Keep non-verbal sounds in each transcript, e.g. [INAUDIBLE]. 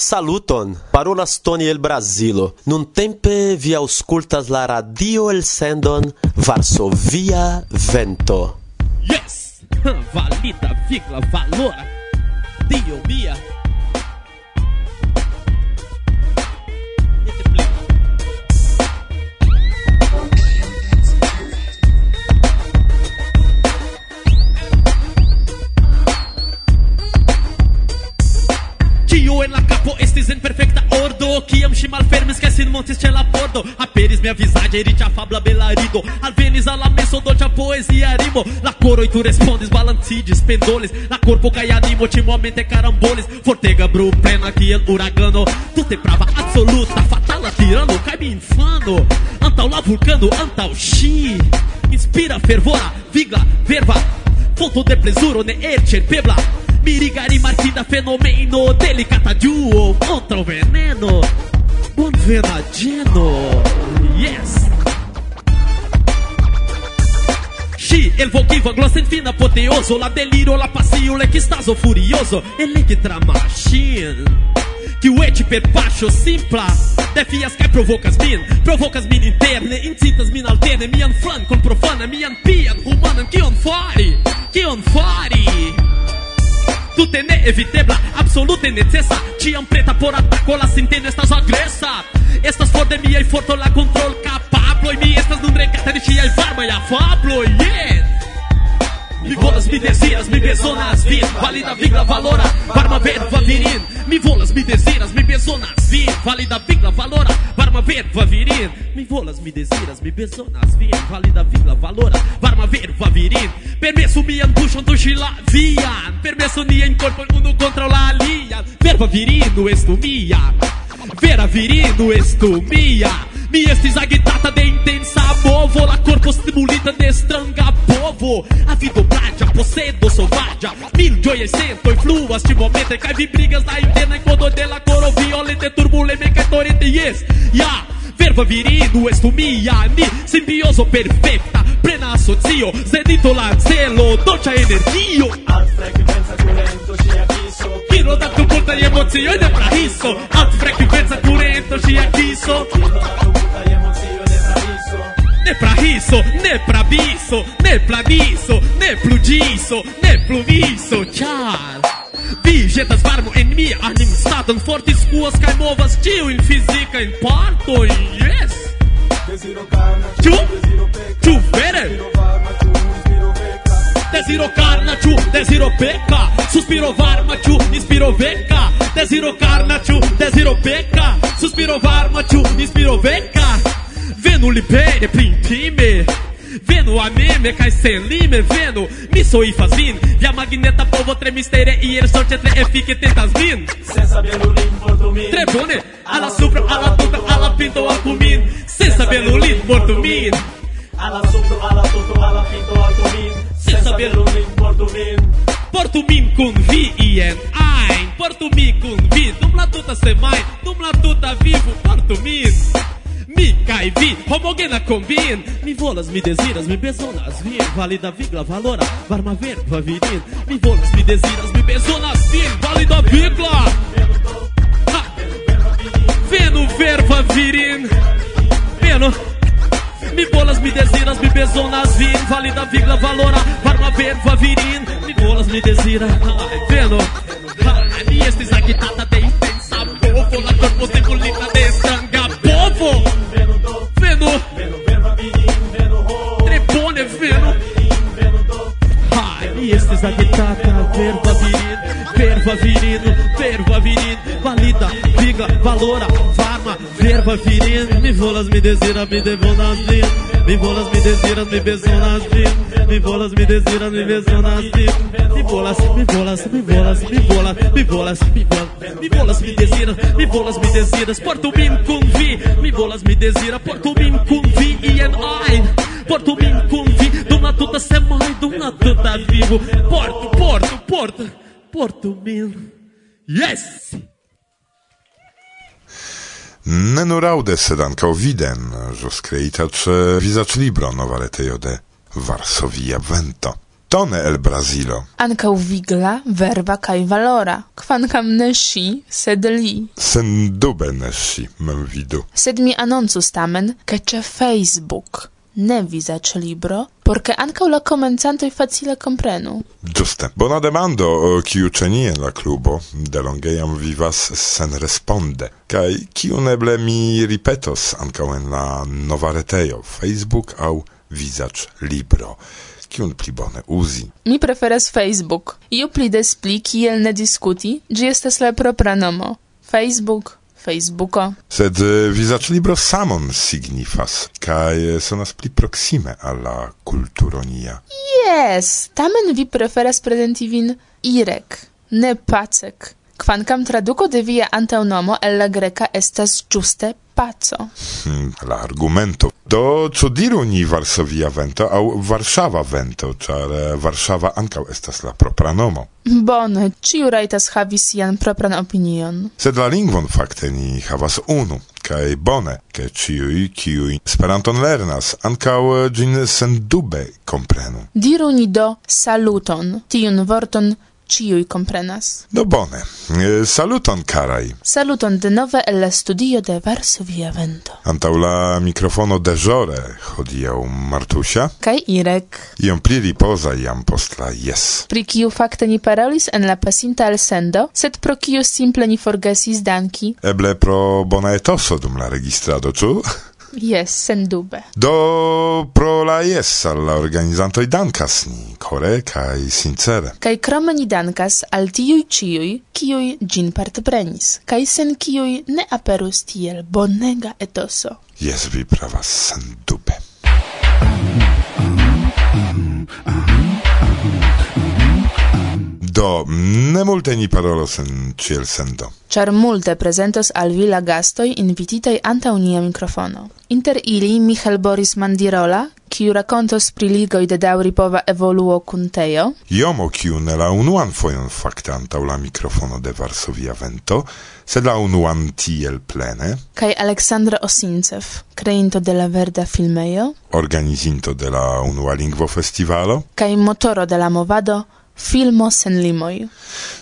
Saluton, parolas Tony el Brasilo. Nun tempe vi auscultas la radio el sendon Varsovia Vento. Yes! [LAUGHS] Valida, vigla, valora. Dio mia. sin montiste la pordo Aperis mia visaggio riĉa fabla belarigo. A al la meso doja poesia rimo. La koroj tu respondes, balancides, pendoles La korpo kaj animo é caramboles, Fortega bruplena huragano é Tu Tute prava absoluta fatala tirando, kaj mi infano Antaŭ la vulkano antaŭ ŝi Inspira fervora vigla verba. Fonto de plezuro ne pebla, Mirigari markita fenomeno Delicata duo contra o veneno. Venageno Yes. Sci, el vogiva, glossa infina, apoteoso. La deliro, la passio, l'equistaso furioso. Electra machine. Que o eti per baixo simpla. Defias que provocas min. Provocas min interne Incitas min alterne. Mian flan con profana Mian pian humanan Kion fari Kion fari Tute ne evitebla, absolute necesa Ciam preta por ataco, la sinteno estas agresa Estas for de miei forto la control capablo. Mi estas nun regata de varma e afablo, yeah. Mi volas, mi desiras, mi bezonas vin Valida vigla valora, varma verva virin. Mi volas, mi desiras, mi bezonas vin Valida vigla valora, varma verva virin. Mi volas, mi desiras, mi bezonas vin Valida vigla valora, varma verva virin. Permesso mian buŝon tuŝi la vian Hipermesonia incorpora uno controla alia. Verba virino estumia. Vera virino estumia. Mi estis agitata de intensa movo La corpo stimulita de stranga povo A vido bragia, posedo sovadia Mil gioie sento influas ti momente Cai vi brigas da interna in codo della coro Violente turbule me e torete yes Yeah verba virino, estumijani, simbioso perfetta, plena socio, zenito l'anzelo, dolce energio. Alt frequenza più lento ci avviso, tiro dato punta di emozione e prahiso, alt frequenza più lento ci avviso, tiro dato punta di emozione e prahiso. Ne prahiso, ne prabiso, ne pladiso, ne plugiso, ne pluviso, ciao. Бюджета с барбу и ми, а ним статан форт из куоска мова стил yes! Чу? Tio, вере? Desiro carna, tchu, desiro peca, suspiro Varmachu, inspiro veca. Desiro carna, tchu, desiro peca, suspiro Varmachu, inspiro veca. Venu lipere, printime. Vendo a meme, cai selime, vendo. Mi soy fazin. Via magneta, povo tremistere E eles sorte tre e fique tentas min Sem saber o lim portumin Trebone, ala supra, ala tuta, ala pinto cumin. Sem saber o lim portumin Ala supra, ala tuta, ala pinto cumin. Sem saber o lim portumin Portumin kun vi N ein Portumin kun vi Dum la tuta semai, dum la tuta vivo Portumin Mi kai vi Homogena combin Mi volas, mi desiras, mi bezonas vin Valida vigla valora Varma verba virin Mi volas, mi desiras, mi bezonas vin Valida vigla Ha! Venu verba virin Venu Mi volas, mi desiras, mi bezonas vin Valida vigla valora Varma verba virin Mi volas, mi desira Ai, Venu Ai, Mi estis agitata de perva avirino, perva avirino, perva avirino, valida, viga, valora, farma, verva avirino, me volas, me desira, me devonas, me bolas me desira, me besonas, me bolas me desira, me besonas, me bolas, me bolas, me bolas, me bolas, me bolas, me bolas, me bolas, me desira, me bolas me desiras, porto mim convi, me bolas me desira, porto mim convi, e and I, porto mim com você manda um Natan vivo. Porto, Porto, Porto, Porto Milo. Yes! Nenoraude sedanka viden, jos kreitacze visacz libro novare tejode Varsovia vento. Tone el Brazilo. Ankaŭ vigla, verba kaj valora, kvankam ne sed li. Sendube ne ŝi, mem vidu. Sed mi anoncus tamen, ke ĉe Facebook ne visac libro, porque ancau la comenzantoi facile comprenu. Giuste. Bona demando, kiu cenie la clubo, de longeiam vivas sen responde, kai kiu neble mi ripetos ancau en la nova retejo Facebook au visac libro kiun pli bone uzi. Mi preferas Facebook. Iu pli des pli kiel ne diskuti, gi estas la propra nomo. Facebook. Facebooko. Sed visac libro samon signifas, cae sonas pli proxime alla culturonia. Yes, tamen vi preferas presenti vin Irek, ne Pacek, quancam traduco de via antaunomo el la greca estas giuste pazzo. Hmm, la argumento. Do co diru ni Varsovia vento au Warszawa vento, char Warszawa eh, ankaŭ estas la propra nomo. Bone, ciu rajtas havi sian propran opinion. Sed la lingvon fakte ni havas unu, kai bone, ke ciui, kiui Esperanton lernas, ankał gin eh, sen dube komprenu. Diru ni do saluton, tiun vorton ciui comprenas. Do bone. E, saluton, carai. Saluton denove el la studio de Varsovia Vento. Antau la mikrofono de Żore hodiau Martusia. Kai Irek. Iom pli riposa iam post la jes. Pri kiu fakte ni parolis en la pasinta el sendo, sed pro kiu simple ni forgesis danki. Eble pro bona etoso dum la registrado, czu? [LAUGHS] Yes, sendube. Do pro la yes al la organizantoj dankas ni kore kaj sincere. Kaj krome ni dankas al tiuj ĉiuj, kiuj gin partoprenis, kaj sen kiuj ne aperus tiel bonega etoso. Yes, vi pravas sendube. Mm, mm, mm. Do, ne multe ni parolos en ciel sento. Char multe presentos al vi la gastoi invititei anta unia microfono. Inter ili Michal Boris Mandirola, kiu racontos pri ligoi de dauripova evoluo kun tejo. Iomo kiu ne la unuan fojon fakte antaŭ la mikrofono de Varsovia Vento, sed la unuan tiel plene. Kaj Aleksandra Osincev, kreinto de la Verda Filmejo, organizinto de la Unua Lingvo Festivalo, kaj motoro de la Movado, filmo sen limoi.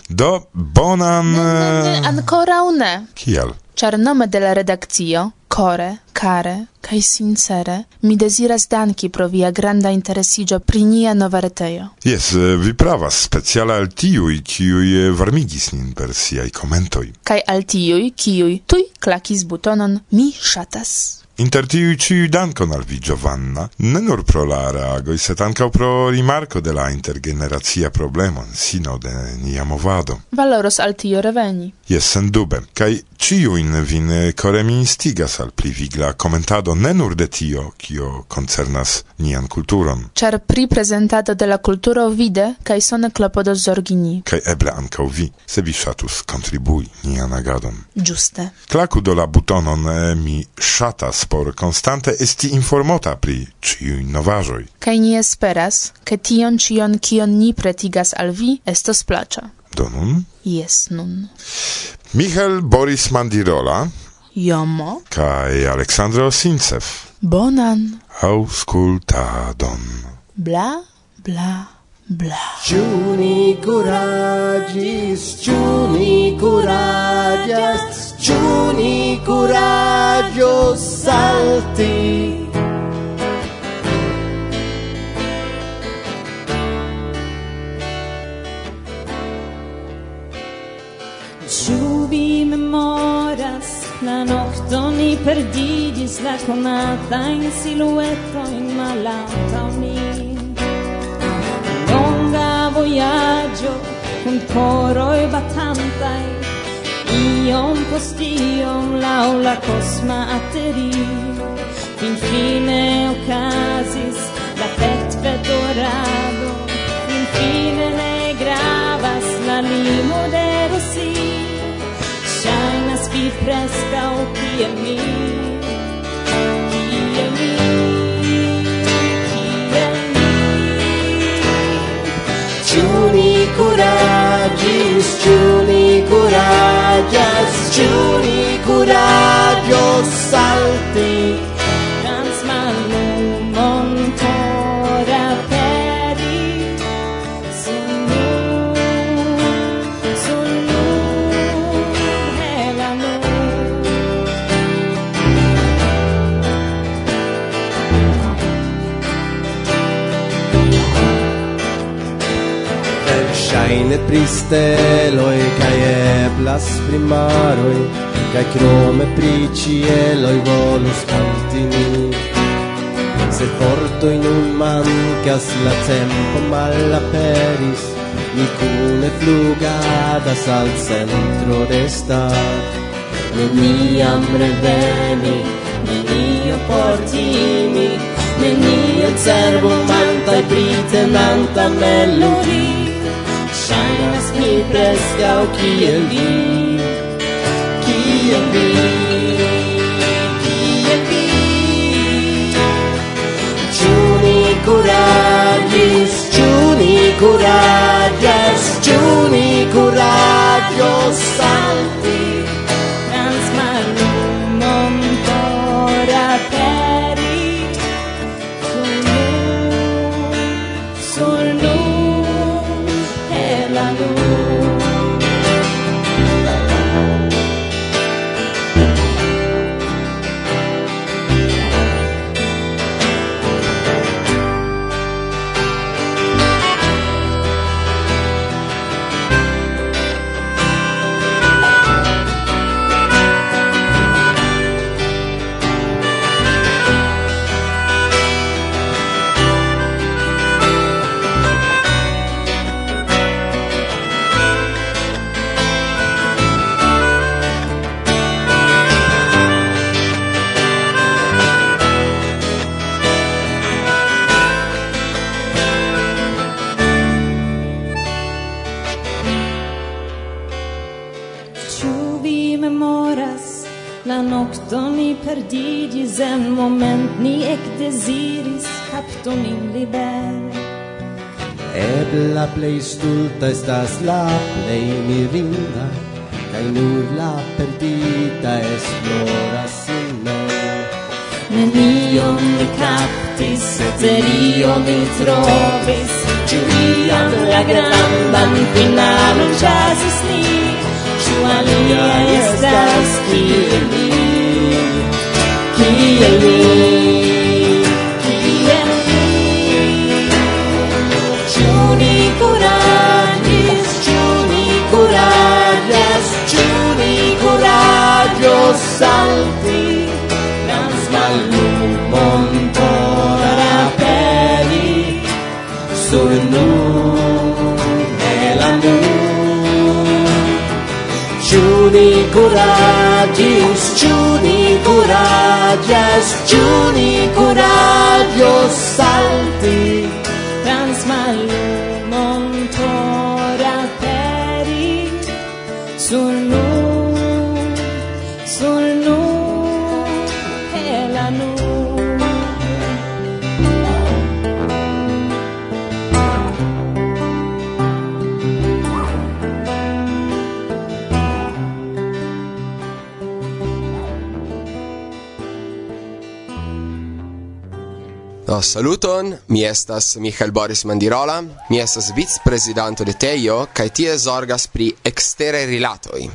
Do bonan... Ne, ne, eh, ancora ne. Kiel? Char nome de la redakcio, kore, care, kai sincere, mi deziras danki pro via granda interesigio pri nia nova retejo. Jes, eh, vi pravas, speciale al tiuj, kiuj eh, varmigis nin per siai komentoj. Kai al tiui, kiuj tui klakis butonon mi ŝatas. Inter tiui ciu dankon al vi Giovanna, ne nur pro la reagoi, set anca pro rimarco de la intergenerazia problemon, sino de nia movado. Valoros al tio reveni. Yes, sen dube, cae ciuin vin core mi instigas al pli vigla commentado ne nur de tio, cio concernas nian culturon. Char pri presentado de la culturo vide, cae sone clopodo zorgini. Cae eble ancau vi, se vi shatus contribui nian agadon. Giuste. Clacu do la butonon eh, mi shatas por constante esti informota pri ciui novajoi. Kai ni esperas, ke tion cion kion ni pretigas al vi estos placa. Do nun? Yes, nun. Michal Boris Mandirola. Jomo. Kai Aleksandro Sincev. Bonan. Auskultadon. Bla, bla, bla. Ciuni curagis, ciu ni curagias, ciu ni curagis salti Ciu vi memoras la nocton ni perdigis la conata in silueto in malata mi. Longa vojaĝo coro e battantai Iom post iom lau la cosma ateri. Fin fine ocasis la fet vetorado Infine ne gravas la limo de Rossi. Shainas vi prescau kiel mi. ragioni curaggio salti dans mano montora peri sono sono helano Scheine Pristeloi cae las primaroi Cae crome pri cieloi volus cantini Se porto in nun mancas la tempo mal aperis ni cune flugadas al centro de stat neniam reveni nenio por timi manta e brite pritenanta melodi Shainas mi preskaŭ kiel li ni coraggio, giù ni coraggio, la plei stulta estas la plei mirinda kaj nur la perdita esploras sin Nenion mi captis, sed mi trovis Ĉu iam la grandan finanon ĉasis ni Ĉu alia estas kiel mi, kiel mi? ni curagis, ĉu ni kuraĝas, ĉu ni kuraĝos salti? Do saluton, mi estas Michael Boris Mandirola, mi estas vic-prezidanto de Tejo, kai tie zorgas pri ekstere rilatoi.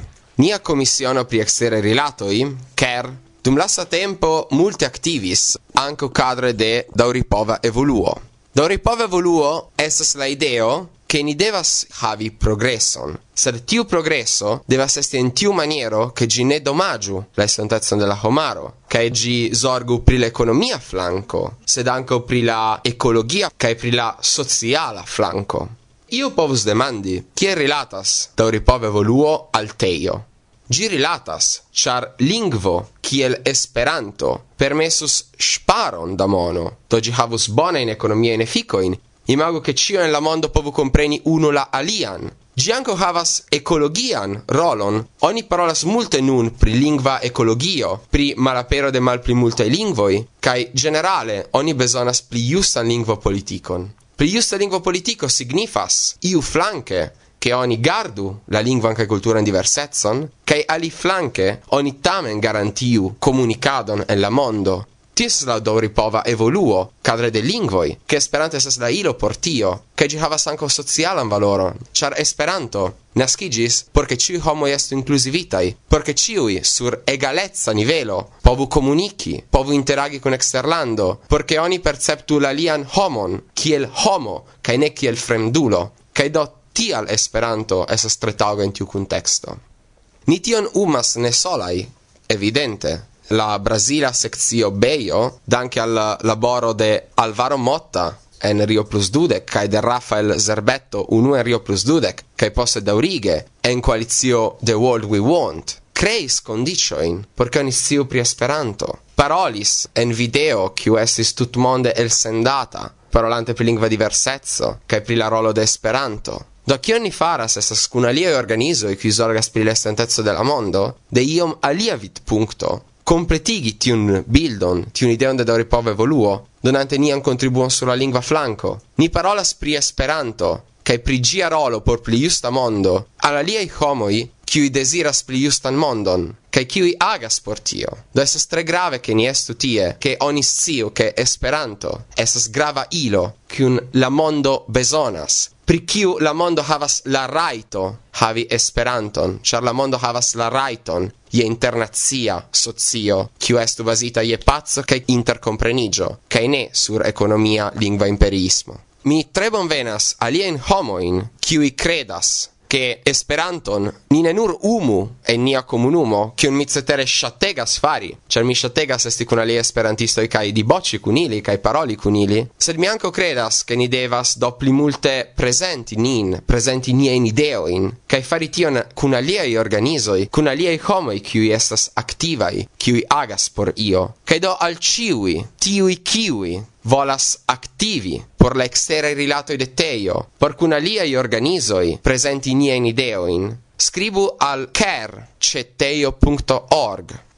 Nia komisiono pri ekstere rilatoi, ker, dum lasa tempo multe activis, anco cadre de Dauripova evoluo. Dauripova evoluo estas la ideo che ni devas havi progresson, sed tiu progresso devas esti in tiu maniero che gi ne domagiu la estontazon della homaro, cae gi zorgu pri l'economia flanco, sed anco pri la ecologia, cae pri la sociala flanco. Io povus demandi, chi rilatas dauripov evoluo al teio? Gi rilatas, char lingvo, kiel Esperanto, permesus sparon da mono, do gi havus bona in economia in eficoin, Imago che cio en la mondo povu compreni uno la alian. Gi anco havas ecologian rolon. Oni parolas multe nun pri lingva ecologio, pri malapero de malpli multaj lingvoi, kaj generale oni besonas pli justan lingvo politikon. Pli justa lingvo politico signifas iu flanke che oni gardu la lingua anche cultura in diversetson, che ali flanke oni tamen garantiu comunicadon en la mondo, Ties la daŭripova evoluo kadre de lingvoj, ke Esperanto estas la ilo por tio, che gi havas anco socialan valoron, ĉar Esperanto nascigis por ke homo est inclusivitai, inkluzivitaj, por ke sur egalezza nivelo povu komuniki, povu interagi kun eksterlando, por ke oni perceptu la lian homon kiel homo kaj ne kiel fremdulo, kaj do tial Esperanto estas tre taŭga en tiu kunteksto. Ni tion umas ne solaj, evidente, la brasila sekcio beio danke al laboro de Alvaro Motta en Rio Plus Dudek kai de Rafael Zerbetto unu en Rio Plus Dudek kai posse daurige en coalizio The World We Want. Creis condicioin por oni sciu pri Esperanto. Parolis en video kiu estis tutmonde elsendata parolante pri lingua diversezzo kai pri la rolo de Esperanto. Do chi ogni faras esas kun alia organizo e qui zorgas pri l'estentezo de la mondo, de iom alia vit punkto, completigi tiun bildon, tiun ideon de dori pove evoluo, donante nian contribuon sulla la flanco. Ni parolas pri Esperanto, kaj pri gia rolo por pli justa mondo, al aliei homoi, kiuj desiras pli justan mondon, kaj kiuj agas por tio. Do esas tre grave ke ni estu tie, ke oni sciu ke Esperanto esas grava ilo, kiun la mondo bezonas, pri kiu la mondo havas la raito havi Esperanton, char la mondo havas la raiton je internazia socio, kiu estu basita je pazzo kaj intercomprenigio, kaj ne sur ekonomia lingua imperiismo. Mi tre bonvenas alien homoin, kiui credas che Esperanton ni ne nur umu en nia comunumo che un cetere shategas fari, cer mi ŝategas esti kun aliaj kai di bocci kun ili kai paroli kun ili, sed mi anco credas ke ni devas do pli multe presenti nin, presenti ni in ideo in kai fari tion kun aliaj organizoj, kun aliaj homoj qui estas activai qui agas por io, kai do al ciui tiui kiuj volas activi por la exteraj rilato de teio, por kun aliaj presenti prezenti niajn ideoin, scribu al care.teio.org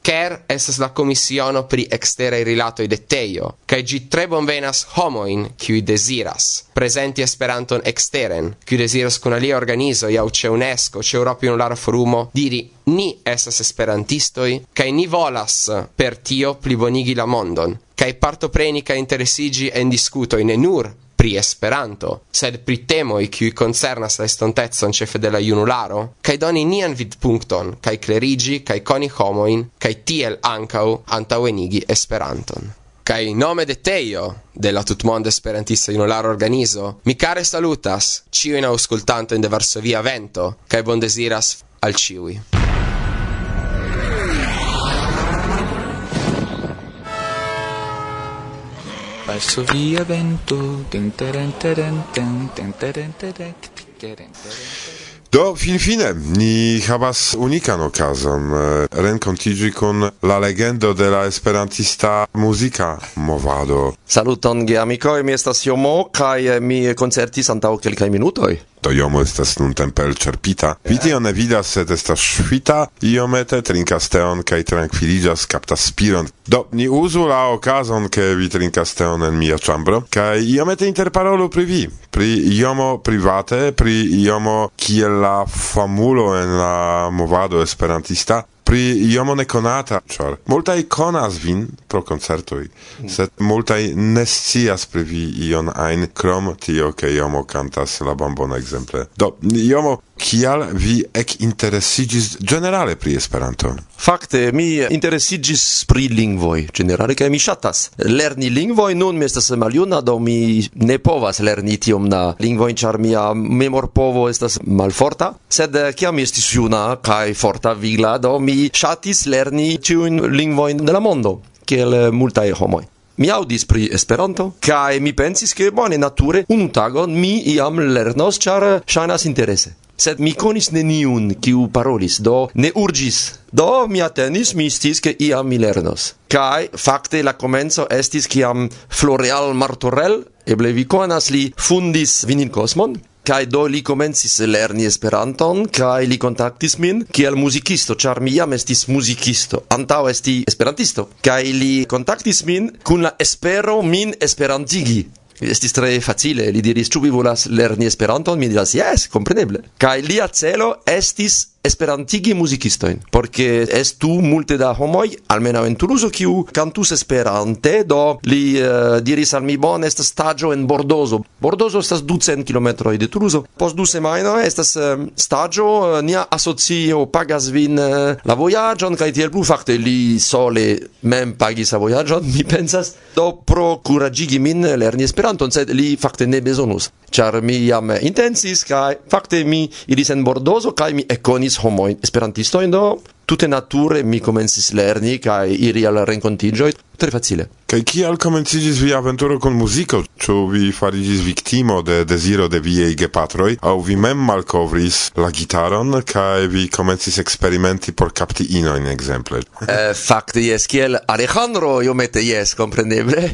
Ker estas la komisiono pri eksteraj rilatoj de Tejo, kaj ĝi tre bonvenas homojn, kiuj deziras prezenti Esperanton eksteren, kiuj deziras kun alia organizo aŭ ĉe UNESCO, ĉe Eŭropa Junulara Forumo, diri ni estas esperantistoj kaj ni volas per tio plibonigi la mondon, kaj partopreni kaj interesigi en discuto in nur pri Esperanto, sed pri temoi kiuj koncernas la estontecon cefe de la junularo, kaj doni nian vidpunkton, kaj klerigi, kaj koni homojn, kaj tiel ankaŭ antaŭenigi Esperanton. Kaj nome de Teio, de la tutmonda esperantista junularo organizo, mi care salutas, ciuin auscultanto in de Varsovia vento, kaj bondeziras al ciui. passo via vento Do finfine ni havas unikan okazon eh, renkontiĝi kun la legendo de la esperantista muzika movado. Saluton geamikoj, mi estas Jomo kaj eh, mi koncertis antaŭ kelkaj minutoj to jomo estas nuntempe elĉerpita. Vi tion ne vidas, sed estas ŝvita, iomete trinkas teon kaj trankviliĝas, kaptas spiron. Do, ni uzu la okazon, ke vi trinkas teon en mia ĉambro, kaj iomete interparolu pri vi, pri iomo private, pri iomo kiel la famulo en la movado esperantista, pri iomo nekonata, ĉar multaj konas vin pro koncertoj, mm. sed multaj ne scias pri vi ion ajn krom tio, ke iomo kantas la bambona ekzemple. Do, iomo kial vi ec interesigis generale pri Esperanto? Fakte, mi interesigis pri lingvoj generale, kaj mi ŝatas lerni lingvoj. Nun mi estas maljuna, do mi ne povas lerni tiom na lingvojn, ĉar mia memorpovo estas malforta. Sed eh, kiam mi estis juna kaj forta vigla, do mi ŝatis lerni ĉiujn lingvojn de la mondo, kiel eh, multaj homoj. Mi audis pri Esperanto, kaj mi pensis ke bone nature unu tagon mi iam lernos, ĉar eh, ŝajnas interese sed mi conis neniun kiu parolis, do ne urgis. Do mi atenis, mi istis, che iam mi lernos. Kai fakte la comenzo estis kiam Floreal Martorell, eble vi conas li fundis Vinin Cosmon, kai do li komencis lerni Esperanton kai li kontaktis min kiel muzikisto char mi jam estis muzikisto antau esti esperantisto kai li kontaktis min kun la espero min esperantigi estis tre facile, li diris, ĉu vi volas lerni Esperanton? Mi diras, jes, kompreneble. Kaj lia celo estis esperantigi muzikistoin, porque estu multe da homoi, almena en Toulouse, kiu cantus esperante, do li uh, diris al mi, bon, estas stagio en Bordozo. Bordozo estas 200 km de Toulouse. Post du semaino estas eh, um, stagio, uh, eh, nia asocio pagas vin uh, la voyagion, kai tiel plu, fakte li sole mem pagis la voyagion, [LAUGHS] mi pensas, do pro curagigi min lerni esperanton, sed li fakte ne besonus, char mi jam intensis, kai fakte mi iris en Bordozo, kai mi econis contactis homo esperantisto do tute nature mi comencis lerni kai iri al renkontiĝoj tre facile. Kaj kial komenciĝis vi aventuro con musico, Ĉu vi fariĝis viktimo de desiro de viaj gepatroj, aŭ vi mem malkovris la gitaron kaj vi komencis eksperimenti por kapti inojn ekzemple? eh, fakte jes, kiel Alejandro iomete jes, kompreneble.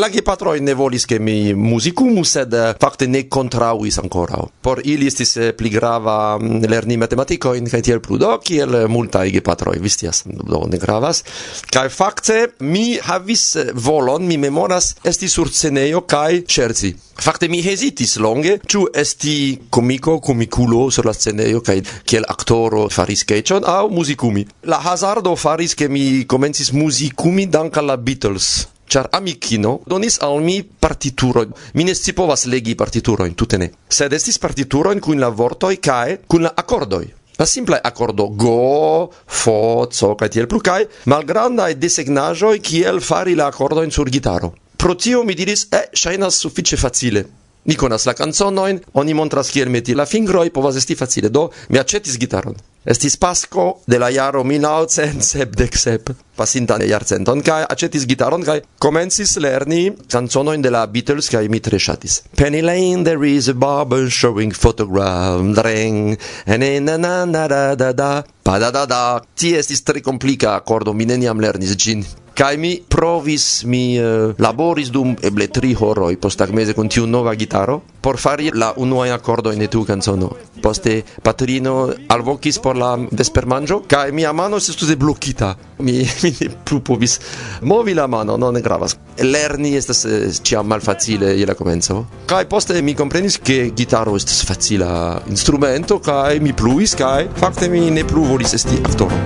La gepatroj ne volis ke mi muzikumu, sed fakte ne kontraŭis ankoraŭ. Por ili estis eh, pli grava mm, lerni matematikojn kaj tiel plu, do kiel multaj gepatroj, vi scias, do ne gravas. Kaj fakte mi havis eh, volon, mi memoras, esti sur sceneio kai ŝerci. Fakte mi hezitis longe, ĉu esti komiko, komikulo sur la sceneio kaj kiel aktoro faris sketchon aŭ muzikumi. La hazardo faris ke mi komencis muzikumi dank al la Beatles char amikino donis al mi partituro. Mi ne scipovas legi partituroin, tute ne. Sed estis partituroin kun la vortoj kaj kun la akordoj. La simpla accordo go, fo, co kaj tiel plu kaj malgrandaj desegnaĵoj kiel fari la in sur gitaro. Pro tio mi diris, eh, e, ŝajnas sufiĉe facile. Ni konas la kanzonojn, oni montras kiel meti la fingroj, povas esti facile, do mi aĉetis gitaron. Estis pasco de la jaro 1977, pasintan jarcenton, kai acetis gitaron, kai comencis lerni canzonoin de la Beatles, kai mi tre shatis. Penny Lane, there is a barber showing photograph, dreng, ene na na na da da da, pa da da da. Ti estis tre complica accordo, mi neniam lernis gin. Kai mi provis, mi uh, laboris dum eble tri horoj postagmese kun tiu nova gitaro por fari la unuajn akordojn de tiu canzono Poste patrino alvokis por la vespermanĝo kai mia mano se tute blokita. Mi, [LAUGHS] mi ne plu povis movi la mano, non ne gravas. Lerni estas eh, ciam malfacile je la komenco. kai poste mi komprenis ke gitaro estas facila instrumento kai mi pluis kai fakte mi ne plu volis esti aktoro.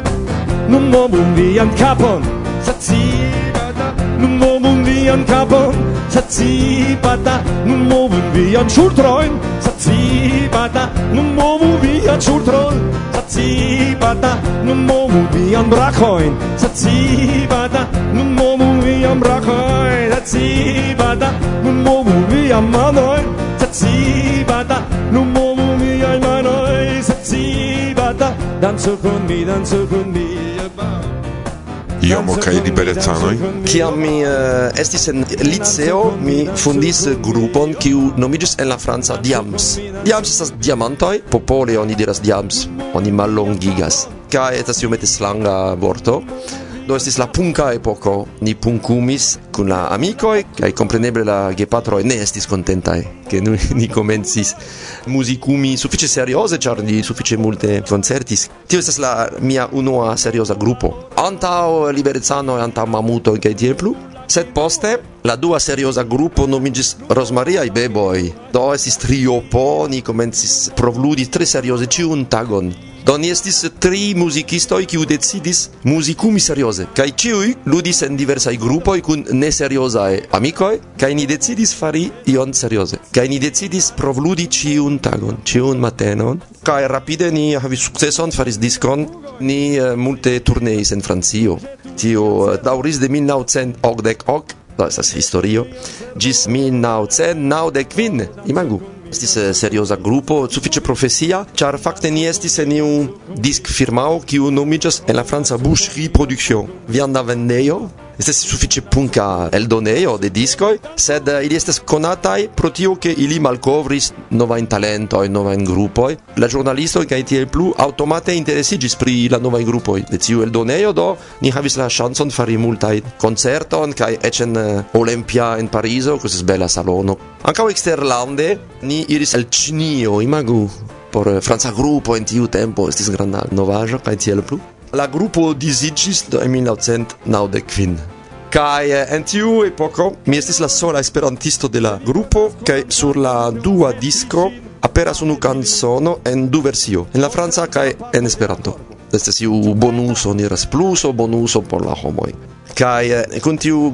Nun momun vian capon, Satsibata nun moven vian an Kapon. Satsipata, nun moven vian schultroin Satsibata nun moven vian schultroin Satsibata nun moven vian an Brachoin. Satsipata, nun moven vian an Brachoin. Satsipata, nun moven vian Manoin. Satsibata nun moven wir Manoin. Satsipata, dann suchen wir, dann suchen wir. Iomo kaj liberecanoj. Kiam mi uh, estis en liceo, mi fundis grupon kiu nomiĝis en la franca Diams. Diams estas diamantoj, popole oni diras Diams, oni mallongigas. Kaj estas iomete slanga vorto. Do estis la punka epoko. Ni punkumis kun la amikoj kaj kompreneble la gepatroj ne estis kontentaj, ke ni, [LAUGHS] ni komencis muzikumi sufiĉe serioze, ĉar ni sufiĉe multe koncertis. Tio estas la mia unua serioza grupo. Antaŭ liberecanoj, antaŭ mamutoj kaj tiel plu. Sed poste la dua serioza grupo nomiĝis Rosmariaj Beboj. Do estis triopo, ni komencis provludi tre serioze ĉiun tagon. Do ni estis tri muzikistoj kiu decidis muzikumi serioze kaj ĉiuj ludis en diversaj grupoj kun neseriozaj amikoj kaj ni decidis fari ion serioze. Kaj ni decidis provludi ĉiun tagon ĉiun matenon kaj rapide ni havis sukceson faris diskon. Ni uh, multe turneis en Francio. Tio uh, daŭris de 1988, do estas historio. Ĝis 1995 imagu. Estis eh, serioza grupo, sufiĉe profesia, ĉar fakte ni estis en iu disk firmao kiu nomiĝas en la franca Boucherie Production, vianda vendejo? estas sufiĉe punka eldonejo de diskoj, sed ili estas konataj pro tio ke ili malkovris novajn talentojn, novajn grupoj. La ĵurnalistoj kaj tiel plu aŭtomate interesiĝis pri la novaj grupoj de tiu eldonejo, do ni havis la ŝancon fari multajn koncerton kaj eĉ en eh, Olimpia en Parizo, kiu estas bela salono. Ankaŭ eksterlande ni iris al Ĉinio, imagu por eh, franca grupo en tiu tempo estis granda novaĵo kaj tiel plu la gruppo disiĝis en 1995. Kai eh, en tiu epoko mi estis la sola esperantisto de la grupo kaj sur la dua disco aperas unu canzono en du versio, en la franca kaj en Esperanto. Estas iu bonuso, niras pluso, bonuso por la homoj. Kai eh, kun tiu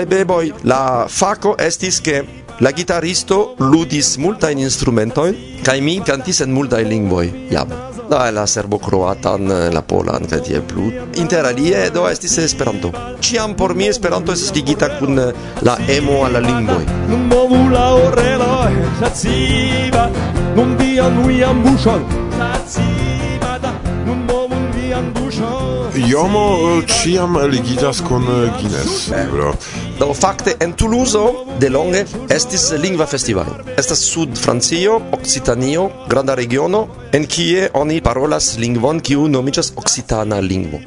e beboj la fako estis ke La gitaristo ludis multajn instrumentoi kai mi cantis en multa lingvoi. jam da la serbo croatan, la polan kaj tiel plu. Interalie do estis Esperanto. Ĉiam por mi Esperanto estis ligita kun la emo al la lingvoj. Nun movu la oreloj, saciba, non dian uian buŝon, saciba, Non movu Iomo eh, ciam ligidas kun eh, Guinness, eh. libro Do fakte en Toulouse de longe estis lingva festivalo. Estas sud Francio, Occitanio, granda regiono en kie oni parolas lingvon kiu nomiĝas occitana lingvo.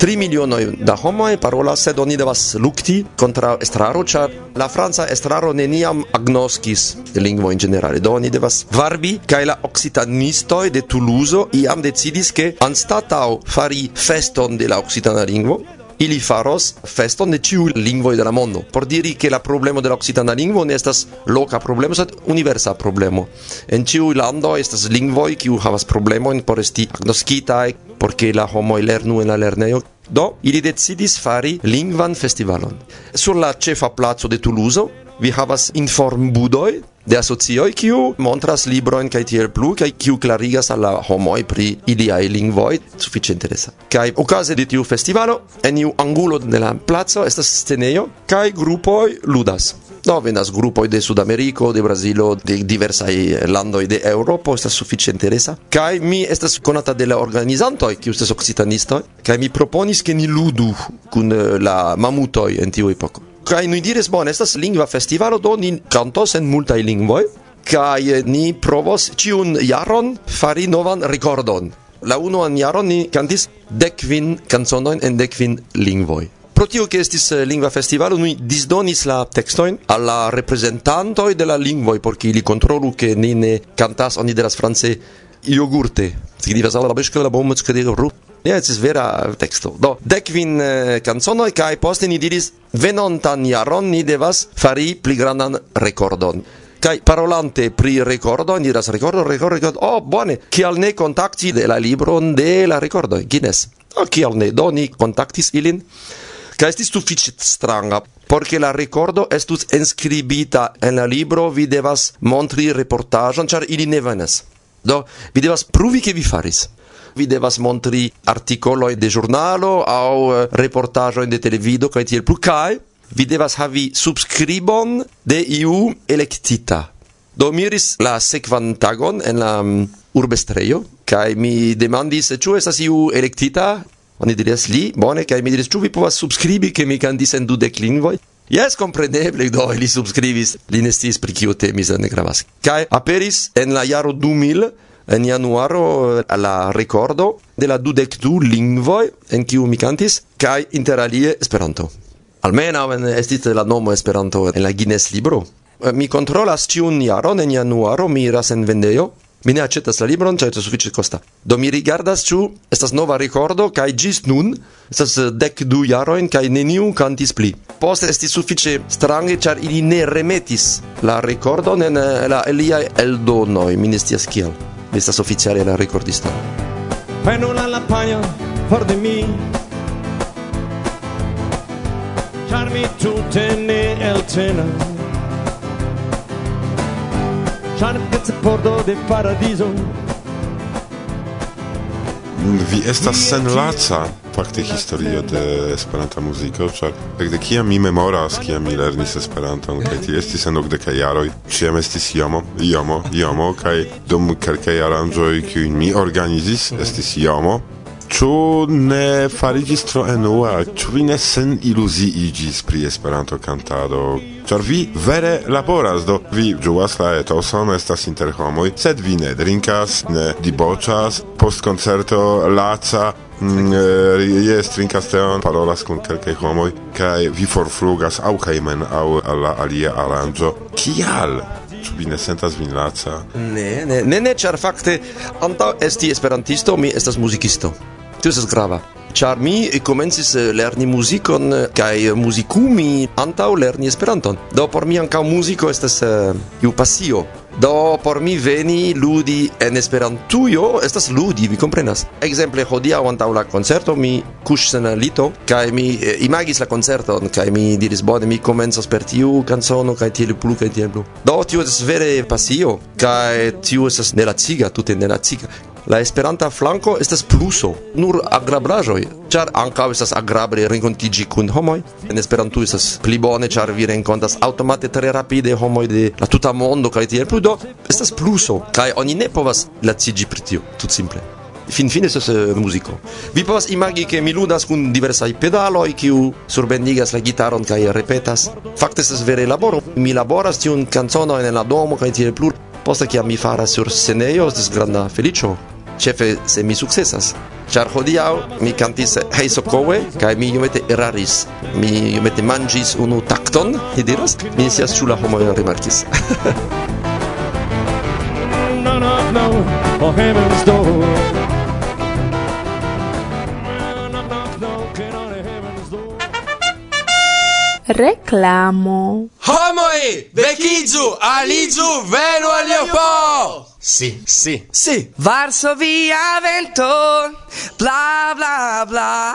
3 milionoj da homoj parolas, sed oni devas lukti kontraŭ estraro, ĉar la franca estraro neniam agnoskis lingvojn ĝenerale. Do oni devas varbi kaj la occitanistoj de Toulouse iam decidis ke anstataŭ fari feston de la occitana lingvo, ili faros feston de ciu lingvoi de la mondo por diri che la problemo de la occitana lingvo ne estas loca problemo sed universa problemo en ciu lando estas lingvoi kiu havas problemoin por esti agnoskitaj por ke la homoj lernu en la lernejo. Do ili decidis fari lingvan festivalon. Sur la cefa placo de Toulouse vi havas informbudoj de asocioi kiu montras libroin kai tiel plu kai kiu clarigas al la homoi pri iliaj lingvoi suffice interesa. Kai ocase de tiu festivalo en iu angulo de la placo estas sceneio, kai grupoi ludas do venas grupoj de Sudameriko, de Brazilo, de diversaj landoj de Eŭropo, estas sufiĉe interesa. Kaj mi estas konata de la organizantoj, kiu estas okcitanistoj, kaj mi proponis ke ni ludu kun eh, la mamutoj en tiu epoko. Kaj ni diris, bon, estas lingva festivalo, do ni kantos en multaj lingvoj, kaj eh, ni provos ĉiun jaron fari novan rekordon. La unuan jaron ni kantis dekvin kanzonojn en dekvin lingvoj. pro tio che estis eh, lingua festival noi disdonis la textoin alla rappresentanto de la lingua e por che li controllo che ni ne cantas oni de las france iogurte significa sala la bescla la bomba che de ru Ja, es ist vera texto. Do, dekvin äh, eh, canzonoi, kai poste ni diris, venontan jaron ni devas fari pli grandan rekordon. Kai parolante pri rekordo, ni diras rekordo, rekordo, rekordo, oh, bone, kial ne kontakti de la libron de la rekordo, Guinness. Oh, kial ne, do, ni kontaktis ilin. Ca estis suffice stranga. Porque la ricordo estus inscribita en la libro, vi devas montri reportajon, char ili ne venes. Do, vi devas pruvi che vi faris. Vi devas montri articoloi de giornalo au eh, reportajoin de televido, ca tiel plu, cae vi devas havi subscribon de iu electita. Do miris la sequan tagon en la mm, um, urbestreio, cae mi demandis ciu estas iu electita? Oni dirias li, bone, kai mi diris, ĉu vi povas subskribi, ke mi kandis en dudek lingvoj? Jes, kompreneble, do, li subskribis, li ne sciis pri kio temis, ne gravas. Kai aperis en la jaro 2000, en januaro, eh, la rekordo de la dudek du lingvoj, en kiu mi kantis, kai interalie Esperanto. Almenaŭ estis la nomo Esperanto en la Guinness-libro. Eh, mi kontrolas ĉiun jaron en januaro mi iras en vendejo Mi ne aĉetas la libron, ĉar estas sufiĉe costa. Do mi rigardas ĉu estas nova ricordo, cae gis nun estas dec du jaroin, cae neniu cantis pli. Post esti suffice strange, char ili ne remetis la ricordon en eh, la Elia Eldonoi, Mi ne scias kial. Estas oficiale la ricordista. Prenu la lappajon for de mi char mi tutte ne eltenas Ĉar pordo de paradizo Vi estas senlaca fakte historio de Esperanta muziko, ĉar ekde kiam mi memoras, kiam mi lernis Esperanton kaj ti estis en okdekaj jaroj, ĉiam estis jomo, jomo, jomo kaj dum kelkaj aranĝoj, kiujn mi organizis, estis jomo Ĉu ne fariĝis tro enua? Ĉu vi ne sen iluziiĝis pri Esperanto-kantado? Ĉar vi vere laboras, do vi ĝuas la etoson, estas inter homoj, sed vi ne drinkas, ne diboĉas, post koncerto laca Mm, eh, jes trinkas teon, parolas kun kelkaj homoj kaj vi forflugas aŭ hejmen aŭ al la alia aranĝo. Kial? Ĉu vi ne sentas vin laca? Ne, ne, ne, ne, ĉar fakte antaŭ esti esperantisto mi estas muzikisto. Tio estas grava. Ĉar mi komencis eh, lerni muzikon eh, kaj eh, muzikumi antaŭ lerni Esperanton. Do por mi ankaŭ muziko estas iu pasio. Do por mi veni ludi en Esperantujo estas ludi, vi komprenas. Ekzemple hodiaŭ antaŭ la koncerto mi kuŝis en lito kaj mi eh, imagis la koncerton kaj mi diris bone mi komencas per tiu kanzono kaj tiel plu kaj tiel plu. Do tio estas vere pasio kaj tio estas nelaciga, tute nelaciga. La Esperanta flanco estas pluso, nur agrablajoj ĉar ankaŭ estas agrable renkontiĝi kun homoj. En Esperanto estas pli bone, ĉar vi renkontas aŭtomate tre rapide homoj de la tuta mondo kaj tiel plu, do estas pluso kaj oni ne povas laciĝi pri tio, tutsimple. Finfine estas uh, muziko. Vi povas imagi ke mi ludas kun diversaj pedaloj, kiu surbendigas la gitaron kaj repetas. Fakte estas vere laboro. Mi laboras tiun kanconon en la domo kaj tiel plu. Poste kiam mi faras sur scenejo estis granda feliĉo, Chefe se mi successas. Char hodiau mi cantis hei Sokowe kai mi iomete eraris. Mi iomete mangis unu takton, ni diras. Mi sias scias homo la homoj rimarkis. no, no, no, oh heaven's door. Reclamo. Homoi, vecizu, alizu, venu aliopo! Sì, sì, sì. Varsovia, vento, bla bla bla.